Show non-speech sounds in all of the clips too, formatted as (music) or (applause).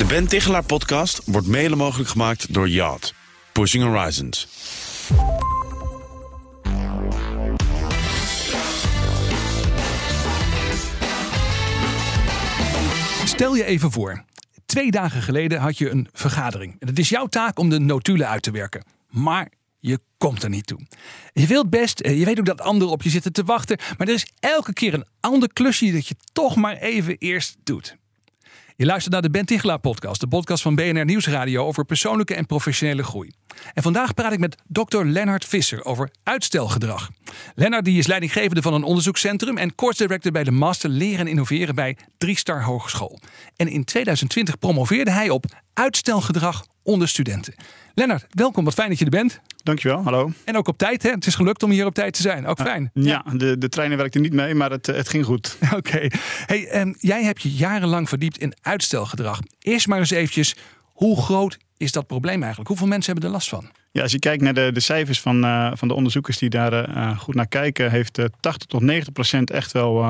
De Ben Tichelaar podcast wordt mede mogelijk gemaakt door Yacht. Pushing Horizons. Stel je even voor, twee dagen geleden had je een vergadering. Het is jouw taak om de notulen uit te werken. Maar je komt er niet toe. Je wilt best, eh, je weet ook dat anderen op je zitten te wachten. Maar er is elke keer een ander klusje dat je toch maar even eerst doet. Je luistert naar de Ben podcast, de podcast van BNR Nieuwsradio over persoonlijke en professionele groei. En vandaag praat ik met Dr. Lennart Visser over uitstelgedrag. Lennart die is leidinggevende van een onderzoekscentrum en course director bij de Master Leren en Innoveren bij Driestar Hogeschool. En in 2020 promoveerde hij op uitstelgedrag onder studenten. Lennart, welkom. Wat fijn dat je er bent. Dankjewel, hallo. En ook op tijd, hè? Het is gelukt om hier op tijd te zijn. Ook fijn. Ja, de, de treinen werkten niet mee, maar het, het ging goed. (laughs) Oké. Hey, um, jij hebt je jarenlang verdiept in uitstelgedrag. Eerst maar eens eventjes, hoe groot is dat probleem eigenlijk? Hoeveel mensen hebben er last van? Ja, als je kijkt naar de, de cijfers van, uh, van de onderzoekers die daar uh, goed naar kijken, heeft uh, 80 tot 90 procent echt wel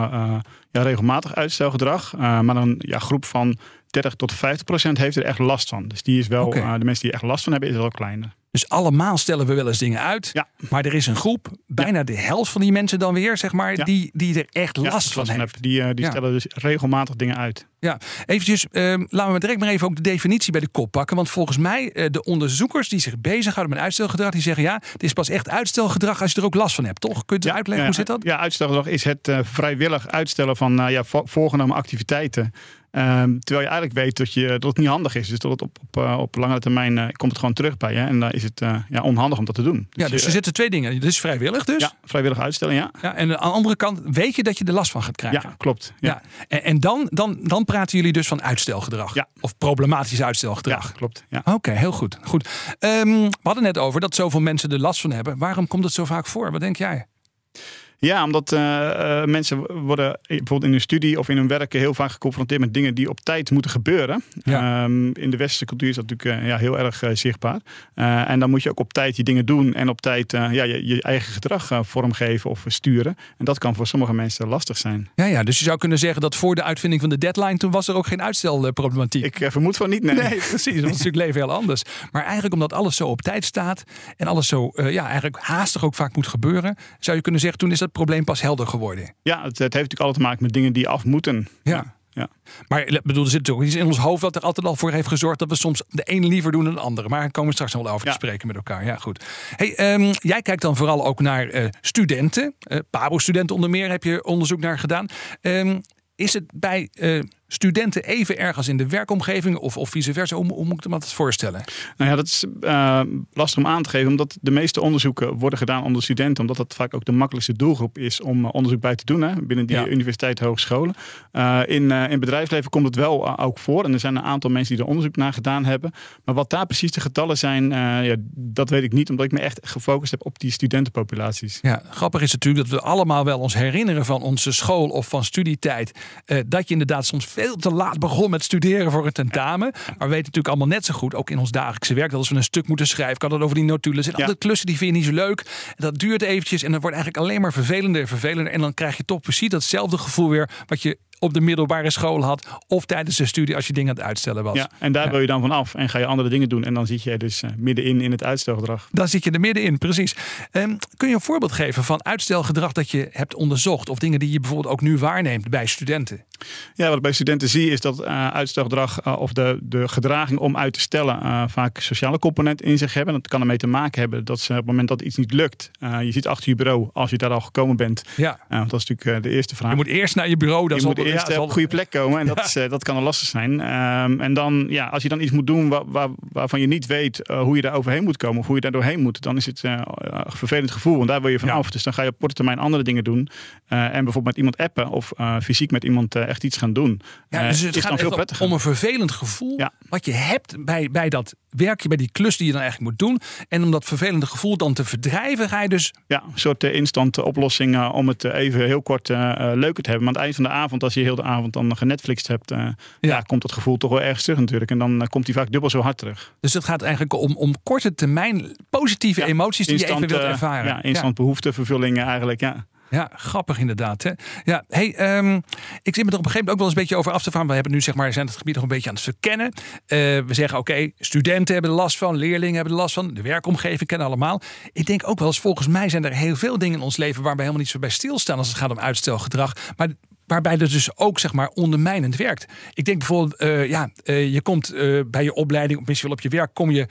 ja, regelmatig uitstelgedrag. maar een ja, groep van 30 tot 50 procent heeft er echt last van. Dus die is wel, okay. de mensen die er echt last van hebben, is wel kleiner. Dus allemaal stellen we wel eens dingen uit. Ja. Maar er is een groep, bijna ja. de helft van die mensen dan weer, zeg maar, ja. die, die er echt last van heeft. Die, uh, die stellen dus regelmatig dingen uit. Ja, eventjes, uh, laten we direct maar even ook de definitie bij de kop pakken. Want volgens mij, uh, de onderzoekers die zich bezighouden met uitstelgedrag, die zeggen ja, het is pas echt uitstelgedrag als je er ook last van hebt, toch? Kunt u uitleggen, hoe zit dat? Ja, uitstelgedrag is het vrijwillig uitstellen van ja, voorgenomen activiteiten. Um, terwijl je eigenlijk weet dat, je, dat het niet handig is. Dus dat het op, op, uh, op langere termijn uh, komt het gewoon terug bij je. En dan is het uh, ja, onhandig om dat te doen. Dus ja, dus er zitten twee dingen. Het is vrijwillig dus. Ja, vrijwillig uitstellen, ja. ja. En aan de andere kant weet je dat je er last van gaat krijgen. Ja, klopt. Ja. ja. En, en, dan, dan, dan praten jullie dus van uitstelgedrag. Ja. Of problematisch uitstelgedrag. Ja, klopt. Ja. Oké, okay, heel goed. goed. Um, we hadden net over dat zoveel mensen er last van hebben. Waarom komt het zo vaak voor? Wat denk jij? Ja, omdat uh, uh, mensen worden bijvoorbeeld in hun studie of in hun werken heel vaak geconfronteerd met dingen die op tijd moeten gebeuren. Ja. Um, in de westerse cultuur is dat natuurlijk uh, ja, heel erg zichtbaar. en dan moet je ook op tijd je dingen doen en op tijd ja, je, je, eigen gedrag vormgeven of sturen. En dat kan voor sommige mensen lastig zijn. Ja, ja, dus je zou kunnen zeggen dat voor de uitvinding van de deadline toen was er ook geen uitstelproblematiek. Ik vermoed van niet, nee. Nee, precies. Dat is natuurlijk leven heel anders. Maar eigenlijk omdat alles zo op tijd staat en alles zo ja, eigenlijk haastig ook vaak moet gebeuren, zou je kunnen zeggen toen is dat probleem pas helder geworden. Ja, het, het heeft natuurlijk altijd te maken met dingen die af moeten. Ja. Ja. Maar ik bedoel, er zit natuurlijk iets in ons hoofd dat er altijd al voor heeft gezorgd dat we soms de ene liever doen dan de andere. Maar daar komen we straks nog wel over ja. te spreken met elkaar. Ja, goed. Hey, um, jij kijkt dan vooral ook naar uh, studenten. Uh, Pabo-studenten onder meer heb je onderzoek naar gedaan. Um, is het bij uh, studenten even erg als in de werkomgeving of, of vice versa? Hoe, hoe moet ik me dat voorstellen? Nou ja, dat is uh, lastig om aan te geven, omdat de meeste onderzoeken worden gedaan onder studenten, omdat dat vaak ook de makkelijkste doelgroep is om uh, onderzoek bij te doen hè, binnen die ja. universiteit, hogescholen. Uh, in, in bedrijfsleven komt het wel ook voor en er zijn een aantal mensen die er onderzoek naar gedaan hebben. Maar wat daar precies de getallen zijn, ja, dat weet ik niet, omdat ik me echt gefocust heb op die studentenpopulaties. Ja, grappig is natuurlijk dat we allemaal wel ons herinneren van onze school of van studietijd, dat je inderdaad soms veel te laat begon met studeren voor een tentamen. Maar we weten natuurlijk allemaal net zo goed, ook in ons dagelijkse werk, dat als we een stuk moeten schrijven, kan dat over die notulen. zijn ja. altijd klussen die vind je niet zo leuk. Dat duurt eventjes en dat wordt eigenlijk alleen maar vervelender en vervelender. En dan krijg je toch precies datzelfde gevoel weer wat je op de middelbare school had. Of tijdens de studie als je dingen aan het uitstellen was. Ja, en daar ja. wil je dan van af en ga je andere dingen doen. En dan zit je dus uh, middenin in het uitstelgedrag. Dan zit je er middenin, precies. Um, kun je een voorbeeld geven van uitstelgedrag dat je hebt onderzocht? Of dingen die je bijvoorbeeld ook nu waarneemt bij studenten? Ja, wat ik bij studenten zie is dat uh, uitstelgedrag uh, of de, de gedraging om uit te stellen vaak sociale component in zich hebben. Dat kan ermee te maken hebben dat ze op het moment dat iets niet lukt, je zit achter je bureau als je daar al gekomen bent. Ja. dat is natuurlijk de eerste vraag. Je moet eerst naar je bureau. Dat je moet eerst ja, op een goede plek komen en dat, is, dat kan een lastig zijn. Um, en dan, ja, als je dan iets moet doen waar, waar, waarvan je niet weet hoe je daar overheen moet komen of hoe je daar doorheen moet, dan is het een vervelend gevoel. Want daar wil je van af. Dus dan ga je op korte termijn andere dingen doen. en bijvoorbeeld met iemand appen of fysiek met iemand echt iets gaan doen. Ja, dus het is gaat dan veel prettiger. om een vervelend gevoel ja. wat je hebt bij, bij dat werkje, bij die klus die je dan eigenlijk moet doen. En om dat vervelende gevoel dan te verdrijven, ga je dus... Ja, een soort uh, instant oplossing uh, om het even heel kort leuker te hebben. Maar aan het eind van de avond, als je heel de avond dan genetflixt hebt, ja. ja. komt dat gevoel toch wel ergens terug natuurlijk. En dan komt hij vaak dubbel zo hard terug. Dus het gaat eigenlijk om, om korte termijn positieve ja, emoties die instant, je even wilt ervaren. Ja, instant behoeftevervullingen eigenlijk, ja. Ja, grappig inderdaad. Hè? Ja, hey, ehm, ik zit me er op een gegeven moment ook wel eens een beetje over af te vragen. We hebben nu zeg maar, zijn het gebied nog een beetje aan het verkennen. Uh, we zeggen oké, studenten hebben er last van, leerlingen hebben er last van, de werkomgeving kennen allemaal. Ik denk ook wel eens, volgens mij zijn er heel veel dingen in ons leven waar we helemaal niet zo bij stilstaan als het gaat om uitstelgedrag. Maar waarbij dat dus ook zeg maar ondermijnend werkt. Ik denk bijvoorbeeld, uh, ja, uh, je komt uh, bij je opleiding of misschien wel op je werk, kom je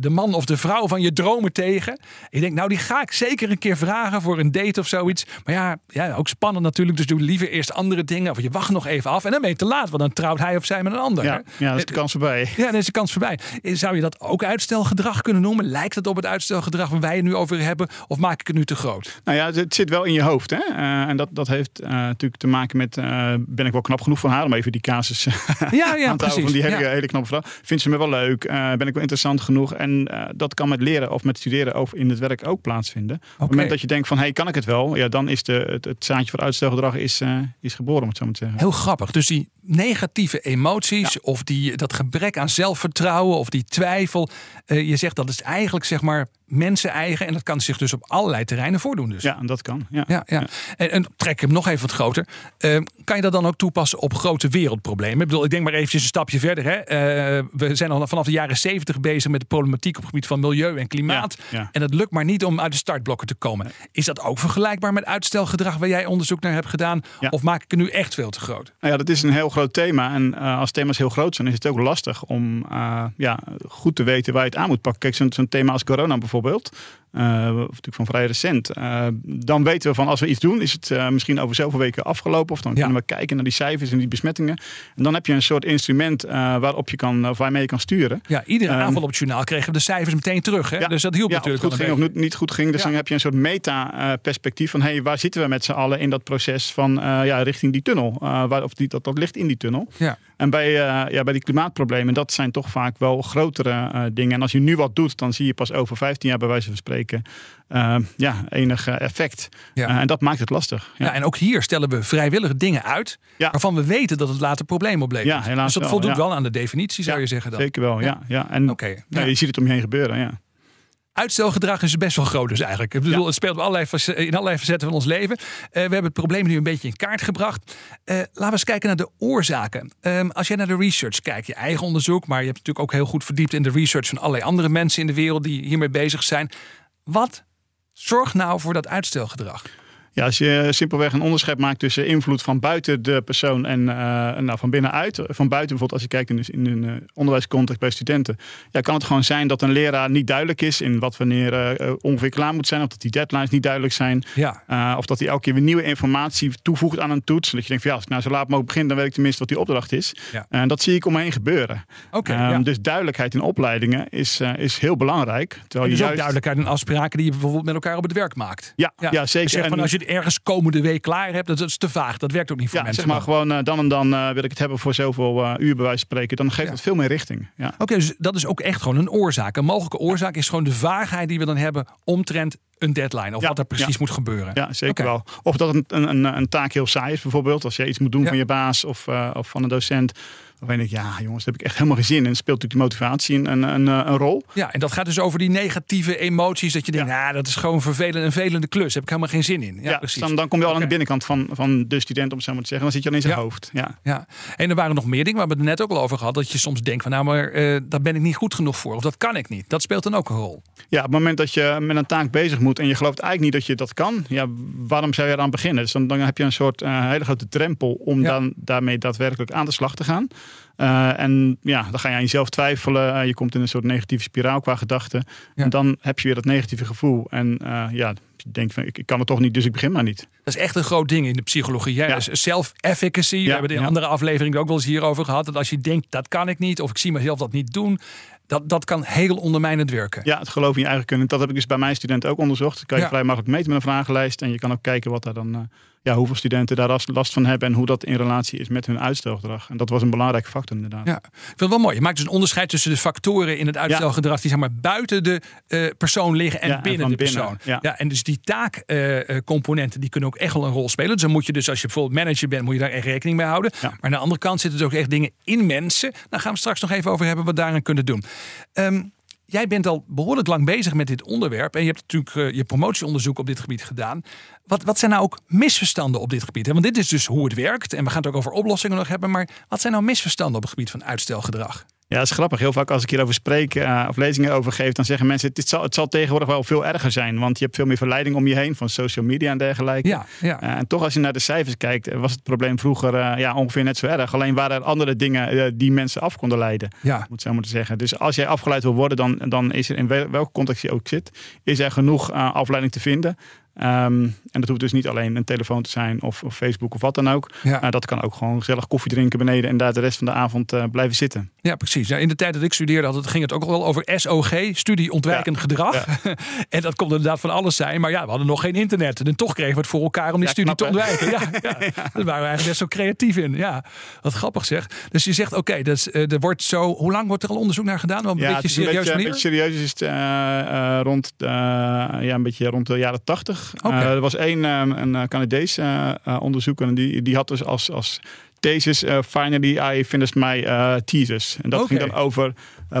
de man of de vrouw van je dromen tegen. Ik denk, nou die ga ik zeker een keer vragen voor een date of zoiets. Maar ja, ja ook spannend natuurlijk, dus doe liever eerst andere dingen of je wacht nog even af en dan ben je te laat, want dan trouwt hij of zij met een ander. Ja, ja dat is de kans voorbij. Ja, dan is de kans voorbij. Zou je dat ook uitstelgedrag kunnen noemen? Lijkt het op het uitstelgedrag waar wij het nu over hebben of maak ik het nu te groot? Nou ja, het zit wel in je hoofd hè? en dat, dat heeft natuurlijk te maken met uh, ben ik wel knap genoeg van haar om even die casus ja, (laughs) ja, aan te houden van die hele, ja. hele knappe vrouw. Vindt ze me wel leuk? Uh, ben ik wel interessant genoeg? En uh, dat kan met leren of met studeren of in het werk ook plaatsvinden. Okay. Op het moment dat je denkt van hey, kan ik het wel? Ja, dan is de, het, het zaadje voor uitstelgedrag is, is geboren, om het zo maar te zeggen. Heel grappig. Dus die negatieve emoties ja. of die, dat gebrek aan zelfvertrouwen of die twijfel. je zegt dat is eigenlijk zeg maar mensen eigen. En dat kan zich dus op allerlei terreinen voordoen. Dus. Ja, dat kan. Ja. Ja, ja. En, en trek hem nog even wat groter. Uh, kan je dat dan ook toepassen op grote wereldproblemen? Ik bedoel, ik denk maar eventjes een stapje verder. Hè. Uh, we zijn al vanaf de jaren zeventig bezig met de problematiek op het gebied van milieu en klimaat. Ja, en het lukt maar niet om uit de startblokken te komen. Is dat ook vergelijkbaar met uitstelgedrag waar jij onderzoek naar hebt gedaan? Of maak ik het nu echt veel te groot? Nou ja, dat is een heel groot thema. En uh, als thema's heel groot zijn, is het ook lastig om ja, goed te weten waar je het aan moet pakken. Kijk, zo'n zo thema als corona bijvoorbeeld bijvoorbeeld. Uh, natuurlijk van vrij recent. Uh, dan weten we van als we iets doen, is het uh, misschien over zoveel weken afgelopen. Of dan ja. kunnen we kijken naar die cijfers en die besmettingen. En dan heb je een soort instrument waarop je kan, of waarmee je kan sturen. Ja, iedere avond op het journaal kregen we de cijfers meteen terug. Hè? Ja, dus dat hielp ja, natuurlijk. Of het goed ging of niet goed ging. Dus dan heb je een soort meta-perspectief van hey, waar zitten we met z'n allen in dat proces van ja, richting die tunnel. waar, of die, dat, dat ligt in die tunnel. Ja. En bij, ja, bij die klimaatproblemen, dat zijn toch vaak wel grotere dingen. En als je nu wat doet, dan zie je pas over 15 jaar bij wijze van spreken uh, ja, enig effect. Ja. Uh, en dat maakt het lastig. Ja. ja. en ook hier stellen we vrijwillige dingen uit ja. waarvan we weten dat het later problemen oplevert. Ja, helaas dus dat wel, voldoet wel aan de definitie, zou je zeggen dan. Zeker wel, ja. ja. En okay. je ziet het om je heen gebeuren, ja. Uitstelgedrag is best wel groot dus eigenlijk. Ik bedoel, het speelt op allerlei, in allerlei facetten van ons leven. Uh, we hebben het probleem nu een beetje in kaart gebracht. Uh, laten we eens kijken naar de oorzaken. Um, als jij naar de research kijkt, je eigen onderzoek... maar je hebt natuurlijk ook heel goed verdiept in de research... van allerlei andere mensen in de wereld die hiermee bezig zijn. Wat Zorg nou voor dat uitstelgedrag. Ja, als je simpelweg een onderscheid maakt tussen invloed van buiten de persoon en uh, nou, van binnenuit. Van buiten bijvoorbeeld, als je kijkt in, in een uh, onderwijscontext bij studenten. Ja, kan het gewoon zijn dat een leraar niet duidelijk is in wat wanneer uh, ongeveer klaar moet zijn. Of dat die deadlines niet duidelijk zijn. Ja. of dat hij elke keer weer nieuwe informatie toevoegt aan een toets. Dat je denkt van ja, als ik nou zo laat mogelijk begin, dan weet ik tenminste wat die opdracht is. Ja. En dat zie ik omheen gebeuren. Okay, um, ja. Dus duidelijkheid in opleidingen is, is heel belangrijk. Terwijl en dus je juist... ook duidelijkheid in afspraken die je bijvoorbeeld met elkaar op het werk maakt. Ja, ja. zeker. Dus van, als je ergens komende week klaar hebt, dat is te vaag. Dat werkt ook niet voor ja, mensen. Zeg maar gewoon uh, dan en dan uh, wil ik het hebben voor zoveel uh, uur bij wijze spreken. Dan geeft ja. het veel meer richting. Ja. Oké, okay, dus dat is ook echt gewoon een oorzaak. Een mogelijke oorzaak is gewoon de vaagheid die we dan hebben omtrent een deadline. Of ja, wat er precies ja. moet gebeuren. Ja, zeker okay. wel. Of dat een, een, een, taak heel saai is bijvoorbeeld. Als je iets moet doen van je baas of, of van een docent. Denk ik, ja jongens, daar heb ik echt helemaal geen zin in. Speelt natuurlijk die motivatie een, een, een, een, rol. Ja, en dat gaat dus over die negatieve emoties. Dat je denkt, ja, dat is gewoon vervelend, een velende klus. Daar heb ik helemaal geen zin in. Ja, ja precies. Dan, dan kom je al okay. aan de binnenkant van, van de student, om het zo maar te zeggen. Dan zit je al in zijn ja. hoofd. Ja. ja, en er waren nog meer dingen waar we het net ook al over gehad. Dat je soms denkt van, nou, maar uh, daar ben ik niet goed genoeg voor. Of dat kan ik niet. Dat speelt dan ook een rol. Ja, op het moment dat je met een taak bezig moet en je gelooft eigenlijk niet dat je dat kan. Ja, waarom zou je eraan beginnen? Dus dan, dan heb je een soort uh, hele grote drempel om dan daarmee daadwerkelijk aan de slag te gaan. Uh, en ja, dan ga je aan jezelf twijfelen. Uh, je komt in een soort negatieve spiraal qua gedachten. Ja. En dan heb je weer dat negatieve gevoel. En uh, ja, je denkt van ik, ik, kan het toch niet, dus ik begin maar niet. Dat is echt een groot ding in de psychologie. Ja, ja. Self-efficacy. Ja, we hebben het in andere afleveringen ook wel eens hierover gehad. Dat als je denkt dat kan ik niet, of ik zie mezelf dat niet doen. Dat, dat kan heel ondermijnend werken. Ja, het geloof in je eigen kunnen. Dat heb ik dus bij mijn studenten ook onderzocht. Dat kan je vrij makkelijk meten met een vragenlijst. En je kan ook kijken wat daar dan ja, hoeveel studenten daar last van hebben en hoe dat in relatie is met hun uitstelgedrag. En dat was een belangrijke factor inderdaad. Ja, ik vind het wel mooi. Je maakt dus een onderscheid tussen de factoren in het uitstelgedrag die zeg maar buiten de uh, persoon liggen en ja, binnen en de binnen, persoon. Ja. ja. en dus die taakcomponenten uh, die kunnen ook echt wel een rol spelen. Dus dan moet je dus als je bijvoorbeeld manager bent, moet je daar echt rekening mee houden. Maar aan de andere kant zitten dus ook echt dingen in mensen. Daar gaan we straks nog even over hebben wat we daarin kunnen doen. Um, jij bent al behoorlijk lang bezig met dit onderwerp. En je hebt natuurlijk je promotieonderzoek op dit gebied gedaan. Wat, wat zijn nou ook misverstanden op dit gebied? Want dit is dus hoe het werkt. En we gaan het ook over oplossingen nog hebben. Maar wat zijn nou misverstanden op het gebied van uitstelgedrag? Ja, dat is grappig. Heel vaak als ik hierover spreek uh, of lezingen over geef, dan zeggen mensen: het zal, het zal tegenwoordig wel veel erger zijn. Want je hebt veel meer verleiding om je heen van social media en dergelijke. Ja, ja. Uh, en toch, als je naar de cijfers kijkt, eh, was het probleem vroeger uh, ja, ongeveer net zo erg. Alleen waren er andere dingen die mensen af konden leiden. Ja. Moet zo moeten zeggen. Dus als jij afgeleid wil worden, dan, dan is er in welke context je ook zit, is er genoeg afleiding te vinden. Um, en dat hoeft dus niet alleen een telefoon te zijn of, of Facebook of wat dan ook. Ja. Uh, dat kan ook gewoon gezellig koffie drinken beneden en daar de rest van de avond uh, blijven zitten. Ja, precies. Ja, in de tijd dat ik studeerde had het, ging het ook wel over SOG, studie ontwijkend Ja. gedrag. (laughs) en dat kon inderdaad van alles zijn. Maar ja, we hadden nog geen internet. En toch kregen we het voor elkaar om die studie knap, te ontwijken. (laughs) Ja, ja. Daar waren we eigenlijk best zo creatief in. Ja, wat grappig zeg. Dus je zegt, oké, dus, eh, er wordt zo... Hoe lang wordt er al onderzoek naar gedaan? Wel een beetje serieus een beetje serieus is het uh, rond, ja, een beetje rond de jaren tachtig. Oké. er was één um, een Canadees onderzoeker en die, die had dus als, als thesis Finally I finished my thesis. En dat ging dan over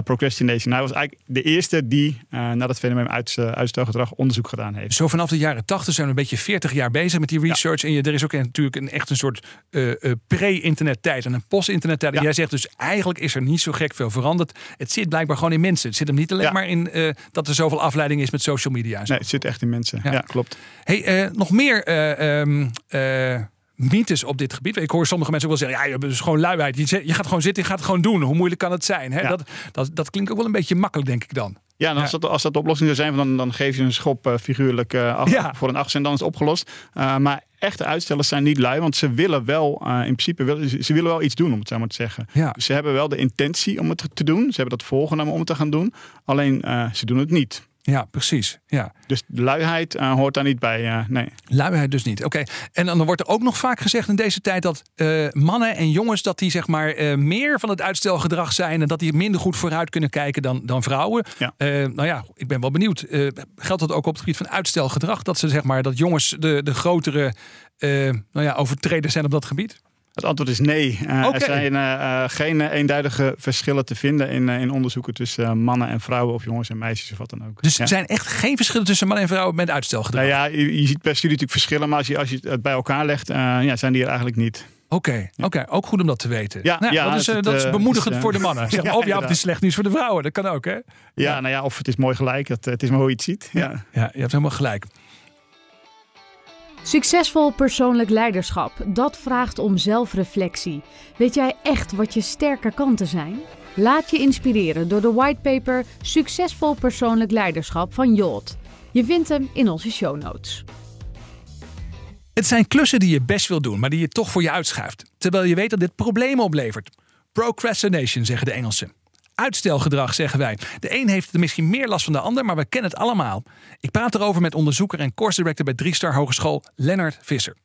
procrastination. Hij was eigenlijk de eerste die naar dat fenomeen uit, uitstelgedrag onderzoek gedaan heeft. Zo vanaf de jaren 80 zijn we een beetje 40 jaar bezig met die research. En je, er is ook natuurlijk een, echt een soort uh, uh, pre-internet tijd en een post-internet tijd. Ja. En jij zegt dus eigenlijk is er niet zo gek veel veranderd. Het zit blijkbaar gewoon in mensen. Het zit hem niet alleen Ja. maar in uh, dat er zoveel afleiding is met social media. Nee, het zit echt in mensen. Ja. Ja, klopt. Hey, nog meer um, mythes op dit gebied. Ik hoor sommige mensen ook wel zeggen: ja, je is gewoon luiheid. Je, gaat gewoon zitten, je gaat het gewoon doen. Hoe moeilijk kan het zijn? Hè? Ja. Dat, dat, dat klinkt ook wel een beetje makkelijk, denk ik dan. Ja, en als. Dat, als dat de oplossing zou zijn, dan, dan geef je een schop uh, figuurlijk uh, af, Ja. voor een acht en dan is het opgelost. Uh, maar echte uitstellers zijn niet lui, want ze willen wel, in principe, willen, ze, ze willen wel iets doen, om het zo maar te zeggen. Ja. Dus ze hebben wel de intentie om het te doen. Ze hebben dat voorgenomen om het te gaan doen. Alleen ze doen het niet. Ja, precies. Ja. Dus luiheid uh, hoort daar niet bij. Uh, nee. Luiheid dus niet. Oké. En dan wordt er ook nog vaak gezegd in deze tijd dat uh, mannen en jongens dat die zeg maar meer van het uitstelgedrag zijn en dat die minder goed vooruit kunnen kijken dan, dan vrouwen. Ja. Nou ja, ik ben wel benieuwd. Geldt dat ook op het gebied van uitstelgedrag? Dat ze zeg maar dat jongens de, de grotere nou ja, overtreders zijn op dat gebied? Het antwoord is nee. Uh, Oké. Er zijn uh, geen eenduidige verschillen te vinden in, uh, in onderzoeken tussen mannen en vrouwen of jongens en meisjes of wat dan ook. Dus Ja. er zijn echt geen verschillen tussen mannen en vrouwen met uitstelgedrag? Nou ja, je, je ziet per studie natuurlijk verschillen, maar als je, als je het bij elkaar legt, ja, zijn die er eigenlijk niet. Oké, oké, ook goed om dat te weten. Ja, Nou ja, dat, is, het, dat is bemoedigend is, voor de mannen. (laughs) Zeg maar, ja, of ja, of het is slecht nieuws voor de vrouwen. Dat kan ook, hè? Ja, Ja. nou ja, of het is mooi gelijk, het, het is maar hoe je het ziet. Ja. Ja, je hebt helemaal gelijk. Succesvol persoonlijk leiderschap, dat vraagt om zelfreflectie. Weet jij echt wat je sterke kanten zijn? Laat je inspireren door de whitepaper Succesvol persoonlijk leiderschap van Jolt. Je vindt hem in onze show notes. Het zijn klussen die je best wil doen, maar die je toch voor je uitschuift. Terwijl je weet dat dit problemen oplevert. Procrastination, zeggen de Engelsen. Uitstelgedrag, zeggen wij. De een heeft er misschien meer last van de ander, maar we kennen het allemaal. Ik praat erover met onderzoeker en course director bij Driestar Hogeschool, Lennart Visser.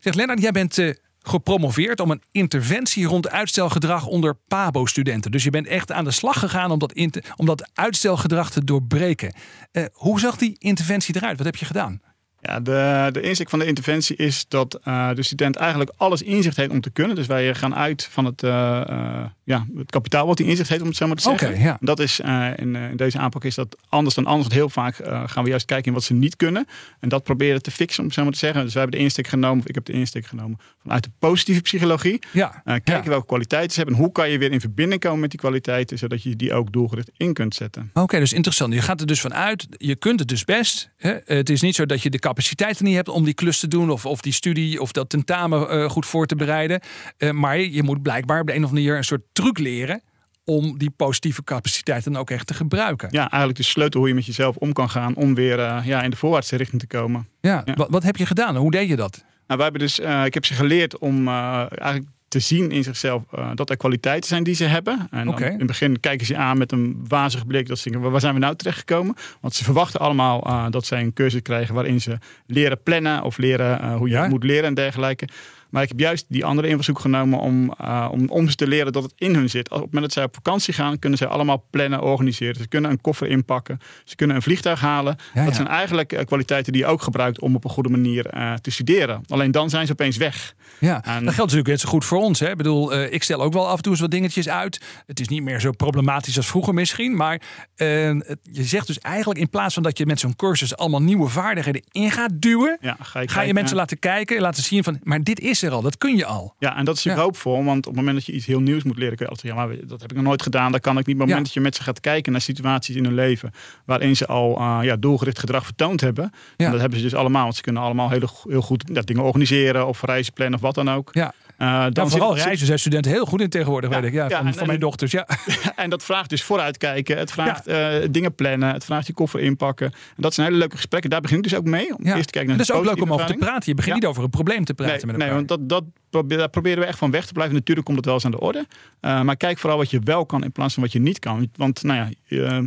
Zeg Lennart, jij bent uh, gepromoveerd om een interventie rond uitstelgedrag onder PABO-studenten. Dus je bent echt aan de slag gegaan om dat, om dat uitstelgedrag te doorbreken. Uh, hoe zag die interventie eruit? Wat heb je gedaan? Ja, de, de insteek van de interventie is dat uh, de student eigenlijk alles inzicht heeft om te kunnen. Dus wij gaan uit van het, uh, uh, ja, het kapitaal wat hij inzicht heeft, om het zo maar te zeggen. Okay, ja. Dat is in, in, deze aanpak is dat anders dan anders. Want heel vaak gaan we juist kijken in wat ze niet kunnen. En dat proberen te fixen, om het zo maar te zeggen. Dus wij hebben de insteek genomen, of ik heb de insteek genomen vanuit de positieve psychologie. Ja, kijken ja. welke kwaliteiten ze hebben. En hoe kan je weer in verbinding komen met die kwaliteiten, zodat je die ook doelgericht in kunt zetten. Oké, okay, dus interessant. Je gaat er dus vanuit, je kunt het dus best. Hè? Het is niet zo dat je de capaciteiten niet hebt om die klus te doen of, of die studie of dat tentamen uh, goed voor te bereiden. Uh, maar je moet blijkbaar op de een of andere manier een soort truc leren om die positieve capaciteiten ook echt te gebruiken. Ja, eigenlijk de sleutel hoe je met jezelf om kan gaan om weer uh, ja, in de voorwaartse richting te komen. Ja, ja. Wat, wat, heb je gedaan? Hoe deed je dat? Nou, wij hebben dus, ik heb ze geleerd om eigenlijk te zien in zichzelf uh, dat er kwaliteiten zijn die ze hebben. En okay. in het begin kijken ze aan met een wazig blik. Dat ze denken, waar zijn we nou terechtgekomen? Want ze verwachten allemaal uh, dat zij een cursus krijgen waarin ze leren plannen of leren uh, hoe je ja? moet leren en dergelijke. Maar ik heb juist die andere invalshoek genomen om, uh, om, om ze te leren dat het in hun zit. Op het moment dat zij op vakantie gaan, kunnen zij allemaal plannen, organiseren. Ze kunnen een koffer inpakken. Ze kunnen een vliegtuig halen. dat zijn eigenlijk eh, kwaliteiten die je ook gebruikt om op een goede manier te studeren. Alleen dan zijn ze opeens weg. Ja, dat geldt natuurlijk net zo goed voor ons. Hè? Ik bedoel, ik stel ook wel af en toe eens wat dingetjes uit. Het is niet meer zo problematisch als vroeger misschien. Maar je zegt dus eigenlijk in plaats van dat je met zo'n cursus allemaal nieuwe vaardigheden in gaat duwen, ja, ga, je, ga je mensen laten kijken, laten zien van, maar dit is er al, dat kun je al. Ja, en dat is je hoopvol, want op het moment dat je iets heel nieuws moet leren, kun je altijd ja, maar dat heb ik nog nooit gedaan, dat kan ik niet. Maar op het moment dat je met ze gaat kijken naar situaties in hun leven waarin ze al uh, ja, doelgericht gedrag vertoond hebben, en dat hebben ze dus allemaal, want ze kunnen allemaal heel, heel goed ja, dingen organiseren of reizen plannen of wat dan ook. Ja. Uh, dan vooral reizen zijn studenten heel goed in tegenwoordig, weet ik. Ja, van, van mijn dochters, ja. (laughs) en dat vraagt dus vooruitkijken. Het vraagt uh, dingen plannen. Het vraagt je koffer inpakken. En dat zijn hele leuke gesprekken. Daar begin ik dus ook mee. Om eerst te kijken naar dat is ook leuk om over te praten. Je begint niet over een probleem te praten nee, met elkaar. Nee, want dat, dat, daar proberen we echt van weg te blijven. Natuurlijk komt het wel eens aan de orde. Uh, maar kijk vooral wat je wel kan in plaats van wat je niet kan. Want nou ja,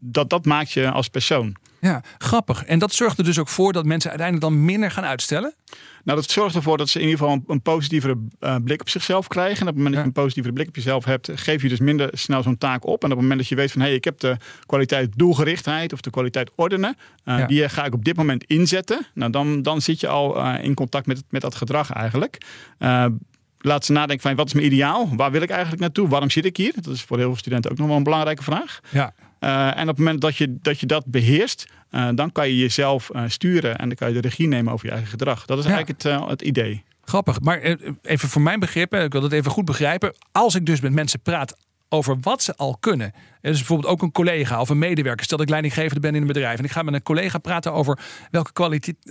dat, dat maakt je als persoon. Ja, grappig. En dat zorgt er dus ook voor dat mensen uiteindelijk dan minder gaan uitstellen? Nou, dat zorgt ervoor dat ze in ieder geval een, positievere uh, blik op zichzelf krijgen. En op het moment dat je een positievere blik op jezelf hebt, geef je dus minder snel zo'n taak op. En op het moment dat je weet van hé, hey, ik heb de kwaliteit doelgerichtheid of de kwaliteit ordenen, uh, die ga ik op dit moment inzetten. Nou, dan, dan zit je al uh, in contact met, met dat gedrag eigenlijk laat ze nadenken van wat is mijn ideaal? Waar wil ik eigenlijk naartoe? Waarom zit ik hier? Dat is voor heel veel studenten ook nog wel een belangrijke vraag. Ja. Uh, en op het moment dat je dat, je dat beheerst, uh, dan kan je jezelf uh, sturen en dan kan je de regie nemen over je eigen gedrag. Dat is ja. eigenlijk het, het idee. Grappig, maar even voor mijn begrip, ik wil dat even goed begrijpen. Als ik dus met mensen praat over wat ze al kunnen. Dus bijvoorbeeld ook een collega of een medewerker. Stel dat ik leidinggevende ben in een bedrijf. En ik ga met een collega praten over welke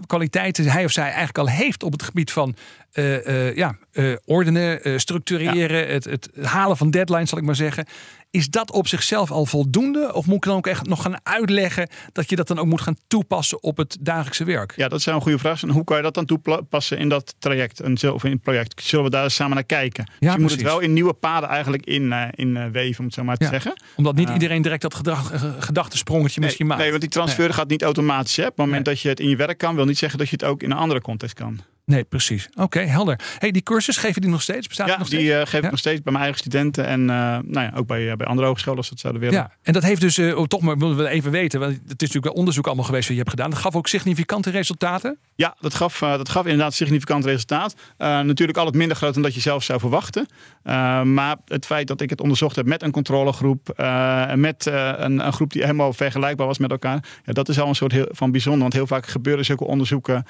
kwaliteiten hij of zij eigenlijk al heeft op het gebied van uh, uh, ja, uh, ordenen, structureren, het, het, halen van deadlines, zal ik maar zeggen. Is dat op zichzelf al voldoende? Of moet ik dan ook echt nog gaan uitleggen dat je dat dan ook moet gaan toepassen op het dagelijkse werk? Ja, dat is een goede vraag. En hoe kan je dat dan toepassen in dat traject of in het project? Zullen we daar samen naar kijken? Ja, dus je moet het wel in nieuwe paden eigenlijk in, in weven, om het zo maar te ja, zeggen. Omdat niet iedereen direct dat gedrag, gedachtesprongetje nee, misschien maakt. Nee, want die transfer gaat niet automatisch. Hè? Op het moment dat je het in je werk kan, wil niet zeggen dat je het ook in een andere context kan. Nee, precies. Oké, helder. Hey, die cursus, geef je die nog steeds? Bestaat ja, nog die uh, geef ik nog steeds bij mijn eigen studenten. En uh, nou ja, ook bij, uh, bij andere hogescholen als dat zouden willen. Ja, en dat heeft dus, oh, toch maar willen we even weten. Want het is natuurlijk wel onderzoek allemaal geweest wat je hebt gedaan. Dat gaf ook significante resultaten? Ja, dat gaf, dat gaf inderdaad significant resultaat. natuurlijk altijd minder groot dan dat je zelf zou verwachten. maar het feit dat ik het onderzocht heb met een controlegroep. en met een, een, groep die helemaal vergelijkbaar was met elkaar. Ja, dat is al een soort heel, van bijzonder. Want heel vaak gebeuren zulke onderzoeken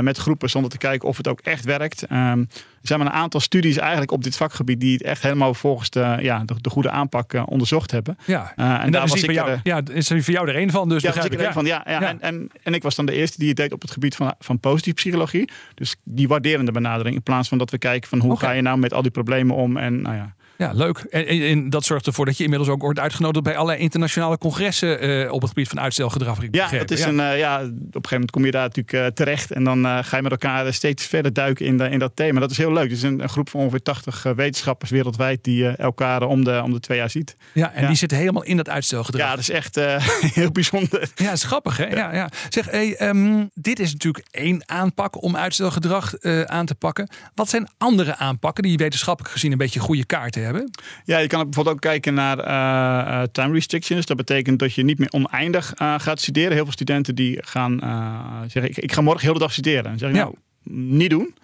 met groepen zonder te kijken of het ook echt werkt. Um, er zijn maar een aantal studies eigenlijk op dit vakgebied die het echt helemaal volgens de, ja, de, de goede aanpak uh, onderzocht hebben. Ja, uh, en, en daar was ik jou, ja, is er voor jou er een van. Dus ja, ik ja. van. Ja, ja, ja. En, en, en, ik was dan de eerste die het deed op het gebied van, van positieve psychologie. Dus die waarderende benadering. In plaats van dat we kijken van hoe okay. ga je nou met al die problemen om. En nou ja. Ja, leuk. En, en, dat zorgt ervoor dat je inmiddels ook wordt uitgenodigd bij allerlei internationale congressen uh, op het gebied van uitstelgedrag. Ja, het is ja. Een, uh, ja, op een gegeven moment kom je daar natuurlijk uh, terecht en dan ga je met elkaar steeds verder duiken in, de, in dat thema. Dat is heel leuk. Het is een, een groep van ongeveer 80 wetenschappers wereldwijd die elkaar om de, om de twee jaar ziet. Ja, en ja. die zitten helemaal in dat uitstelgedrag. Ja, dat is echt (laughs) heel bijzonder. Ja, is grappig hè? Ja. Ja, Zeg, hey, um, dit is natuurlijk één aanpak om uitstelgedrag aan te pakken. Wat zijn andere aanpakken die wetenschappelijk gezien een beetje goede kaarten hebben? Ja, je kan bijvoorbeeld ook kijken naar uh, time restrictions. Dat betekent dat je niet meer oneindig uh, gaat studeren. Heel veel studenten die gaan zeggen, ik, ik, ga morgen heel de dag studeren. Dan zeg ik, ja. nou, niet doen.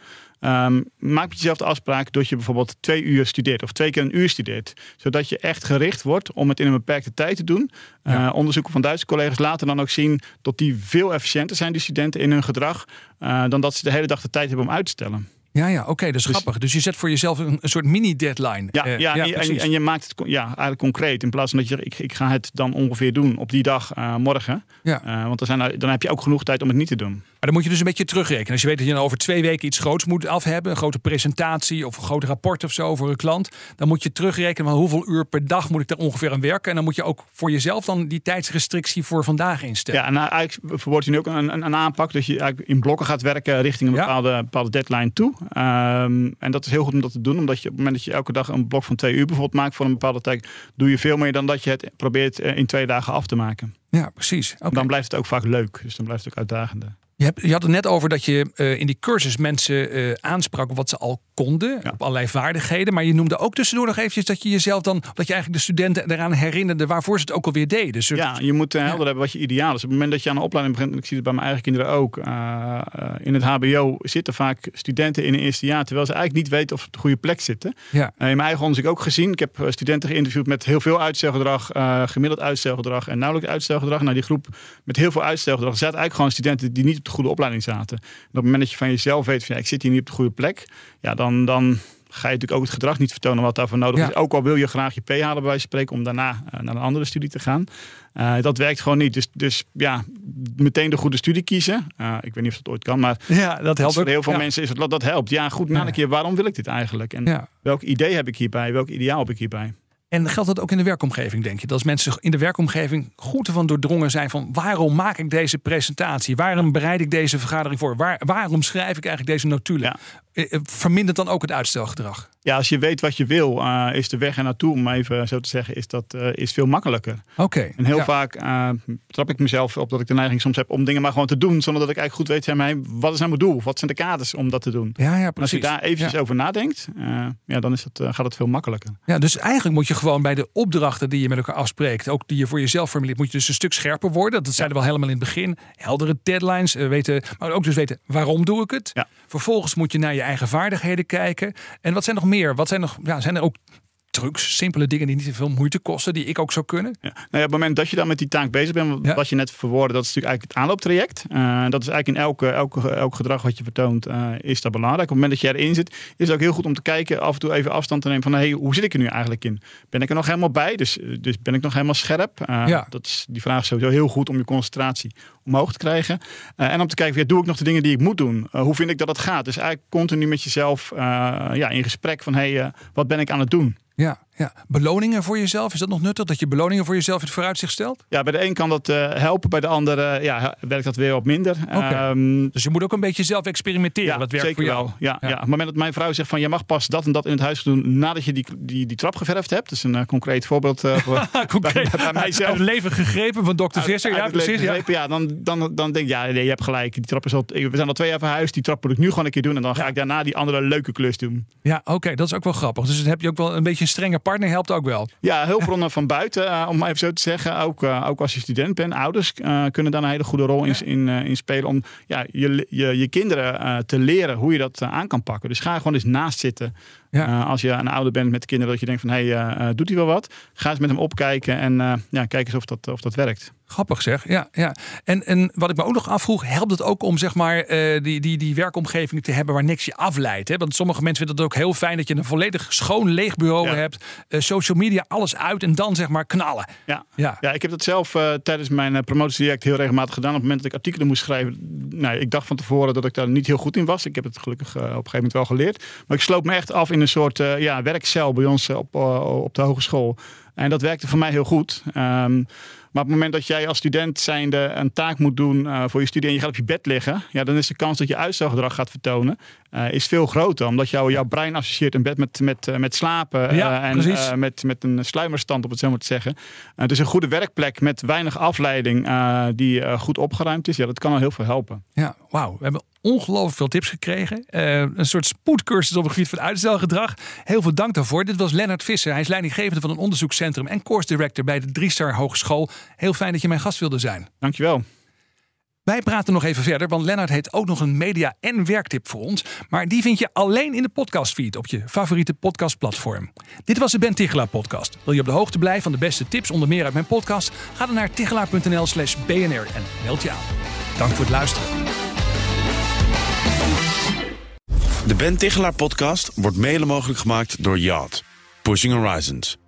Um, maak met jezelf de afspraak dat je bijvoorbeeld twee uur studeert of twee keer een uur studeert. Zodat je echt gericht wordt om het in een beperkte tijd te doen. Ja. Uh, onderzoeken van Duitse collega's laten dan ook zien dat die veel efficiënter zijn, die studenten, in hun gedrag. Uh, dan dat ze de hele dag de tijd hebben om uit te stellen. Ja, ja, oké, okay, dat is dus, grappig. Dus je zet voor jezelf een, een soort mini-deadline. Ja, uh, ja, ja en, en, je maakt het ja, eigenlijk concreet. In plaats van dat je ik, ik ga het dan ongeveer doen op die dag uh, morgen. Ja. Uh, want dan, zijn, dan heb je ook genoeg tijd om het niet te doen. Maar dan moet je dus een beetje terugrekenen. Als je weet dat je nou over twee weken iets groots moet af hebben, een grote presentatie of een groot rapport of zo voor een klant, dan moet je terugrekenen van hoeveel uur per dag moet ik er ongeveer aan werken. En dan moet je ook voor jezelf dan die tijdsrestrictie voor vandaag instellen. Ja, en eigenlijk verwoordt je nu ook een, een, een, aanpak dat je eigenlijk in blokken gaat werken richting een bepaalde, ja. bepaalde deadline toe. Um, en dat is heel goed om dat te doen, omdat je op het moment dat je elke dag een blok van twee uur bijvoorbeeld maakt voor een bepaalde tijd, doe je veel meer dan dat je het probeert in twee dagen af te maken. Ja, precies. Okay. Dan blijft het ook vaak leuk, dus dan blijft het ook uitdagender. Je, hebt, je had het net over dat je uh, in die cursus mensen uh, aansprak wat ze al konden, ja. op allerlei vaardigheden. Maar je noemde ook tussendoor nog eventjes dat je jezelf dan, dat je eigenlijk de studenten eraan herinnerde waarvoor ze het ook alweer deden. Dus ja, je moet uh, helder ja. hebben wat je ideaal is. Op het moment dat je aan een opleiding begint, ik zie het bij mijn eigen kinderen ook, in het HBO zitten vaak studenten in een eerste jaar, terwijl ze eigenlijk niet weten of ze op de goede plek zitten. Ja. in mijn eigen onderzoek ook gezien. Ik heb studenten geïnterviewd met heel veel uitstelgedrag, gemiddeld uitstelgedrag en nauwelijks uitstelgedrag. Nou, die groep met heel veel uitstelgedrag zaten eigenlijk gewoon studenten die niet op de goede opleiding zaten. En op het moment dat je van jezelf weet, van, ja, ik zit hier niet op de goede plek, ja, dan, dan ga je natuurlijk ook het gedrag niet vertonen wat daarvoor nodig is. Ook al wil je graag je P halen bij wijze van spreken om daarna uh, naar een andere studie te gaan. Uh, dat werkt gewoon niet. Dus, dus ja, meteen de goede studie kiezen. Uh, ik weet niet of dat ooit kan, maar ja, dat helpt voor heel veel mensen is het dat helpt. Ja, goed na een keer, waarom wil ik dit eigenlijk? En welk idee heb ik hierbij? Welk ideaal heb ik hierbij? En geldt dat ook in de werkomgeving, denk je? Dat als mensen in de werkomgeving goed ervan doordrongen zijn van waarom maak ik deze presentatie? Waarom bereid ik deze vergadering voor? Waar, waarom schrijf ik eigenlijk deze notulen? Ja. Vermindert dan ook het uitstelgedrag? Ja, als je weet wat je wil, uh, is de weg er naartoe, om even zo te zeggen, is dat uh, is veel makkelijker. Oké. en heel vaak uh, trap ik mezelf op dat ik de neiging soms heb om dingen maar gewoon te doen, zonder dat ik eigenlijk goed weet, ja, mij, wat is nou mijn doel? Wat zijn de kaders om dat te doen? Ja, ja, precies. als je daar eventjes over nadenkt, ja, dan is het, gaat het veel makkelijker. Ja, dus eigenlijk moet je gewoon bij de opdrachten die je met elkaar afspreekt, ook die je voor jezelf formuleert, moet je dus een stuk scherper worden. Dat zeiden we wel helemaal in het begin. Heldere deadlines, weten, maar ook dus weten waarom doe ik het. Vervolgens moet je naar je eigen vaardigheden kijken. En wat zijn nog meer? Wat zijn nog ja, zijn er ook trucs, simpele dingen die niet te veel moeite kosten, die ik ook zou kunnen? Ja. Nou ja, op het moment dat je dan met die taak bezig bent, wat je net verwoordde, dat is natuurlijk eigenlijk het aanlooptraject. Uh, dat is eigenlijk in elke, elke, elk gedrag wat je vertoont, uh, is dat belangrijk. Op het moment dat je erin zit, is het ook heel goed om te kijken, af en toe even afstand te nemen van, hey, hoe zit ik er nu eigenlijk in? Ben ik er nog helemaal bij? Dus, dus ben ik nog helemaal scherp? Uh, ja. dat is, die vraag is sowieso heel goed om je concentratie omhoog te krijgen. en om te kijken, ja, doe ik nog de dingen die ik moet doen? hoe vind ik dat het gaat? Dus eigenlijk continu met jezelf ja, in gesprek van, hey, wat ben ik aan het doen? Ja, ja. Beloningen voor jezelf, is dat nog nuttig? Dat je beloningen voor jezelf in het vooruitzicht stelt? Ja, bij de een kan dat uh, helpen, bij de ander ja, werkt dat weer wat minder. Okay. Um, dus je moet ook een beetje zelf experimenteren. Ja, wat werkt zeker voor jou. wel. Ja, ja. ja, Op het moment dat mijn vrouw zegt van je mag pas dat en dat in het huis doen nadat je die, die, die trap geverfd hebt. Dat is een uh, concreet voorbeeld uh, concreet. (laughs) Bij, bij, mijzelf. Uit het leven gegrepen van dokter Visser. ja, precies. Ja. ja, dan, dan, dan denk je, ja, nee, je hebt gelijk. Die trap is al, we zijn al twee jaar verhuisd. Die trap moet ik nu gewoon een keer doen. En dan ga ik daarna die andere leuke klus doen. Ja, oké. Okay, dat is ook wel grappig. Dus dan heb je ook wel een beetje een strenge partner helpt ook wel. Ja, hulpbronnen van buiten, uh, om even zo te zeggen. Ook, uh, ook als je student bent, ouders uh, kunnen daar een hele goede rol in, in, in spelen. Om ja, je, je, je kinderen te leren hoe je dat aan kan pakken. Dus ga gewoon eens naast zitten. Ja. als je een ouder bent met kinderen, dat je denkt van hé, hey, doet hij wel wat? Ga eens met hem opkijken en ja, kijk eens of dat, of dat werkt. Grappig zeg, ja. ja. En, en wat ik me ook nog afvroeg, helpt het ook om zeg maar uh, die, die, die werkomgeving te hebben waar niks je afleidt? Hè? Want sommige mensen vinden het ook heel fijn dat je een volledig schoon leeg bureau hebt. Uh, social media, alles uit en dan zeg maar knallen. Ja, ja. ja ik heb dat zelf uh, tijdens mijn promotietraject heel regelmatig gedaan. Op het moment dat ik artikelen moest schrijven, nou, ik dacht van tevoren dat ik daar niet heel goed in was. Ik heb het gelukkig op een gegeven moment wel geleerd. Maar ik sloot me echt af in een soort ja, werkcel bij ons op, op de hogeschool. En dat werkte voor mij heel goed. Um, maar op het moment dat jij als student zijnde een taak moet doen voor je studie en je gaat op je bed liggen, ja, dan is de kans dat je uitstelgedrag gaat vertonen uh, is veel groter. Omdat jou, jouw brein associeert een bed met, met, uh, met slapen ja, en met, met een sluimerstand, op het zo maar te zeggen. dus een goede werkplek met weinig afleiding die goed opgeruimd is, ja, dat kan al heel veel helpen. Ja, wauw. We hebben ongelooflijk veel tips gekregen. een soort spoedcursus op het gebied van uitstelgedrag. Heel veel dank daarvoor. Dit was Lennart Visser. Hij is leidinggevende van een onderzoekscentrum en course director bij de Driestar Hogeschool. Heel fijn dat je mijn gast wilde zijn. Dankjewel. Wij praten nog even verder, want Lennart heeft ook nog een media- en werktip voor ons. Maar die vind je alleen in de podcastfeed op je favoriete podcastplatform. Dit was de Ben Tichelaar podcast. Wil je op de hoogte blijven van de beste tips, onder meer uit mijn podcast? Ga dan naar tichelaar.nl slash bnr en meld je aan. Dank voor het luisteren. De Ben Tichelaar podcast wordt mede mogelijk gemaakt door Yacht. Pushing Horizons.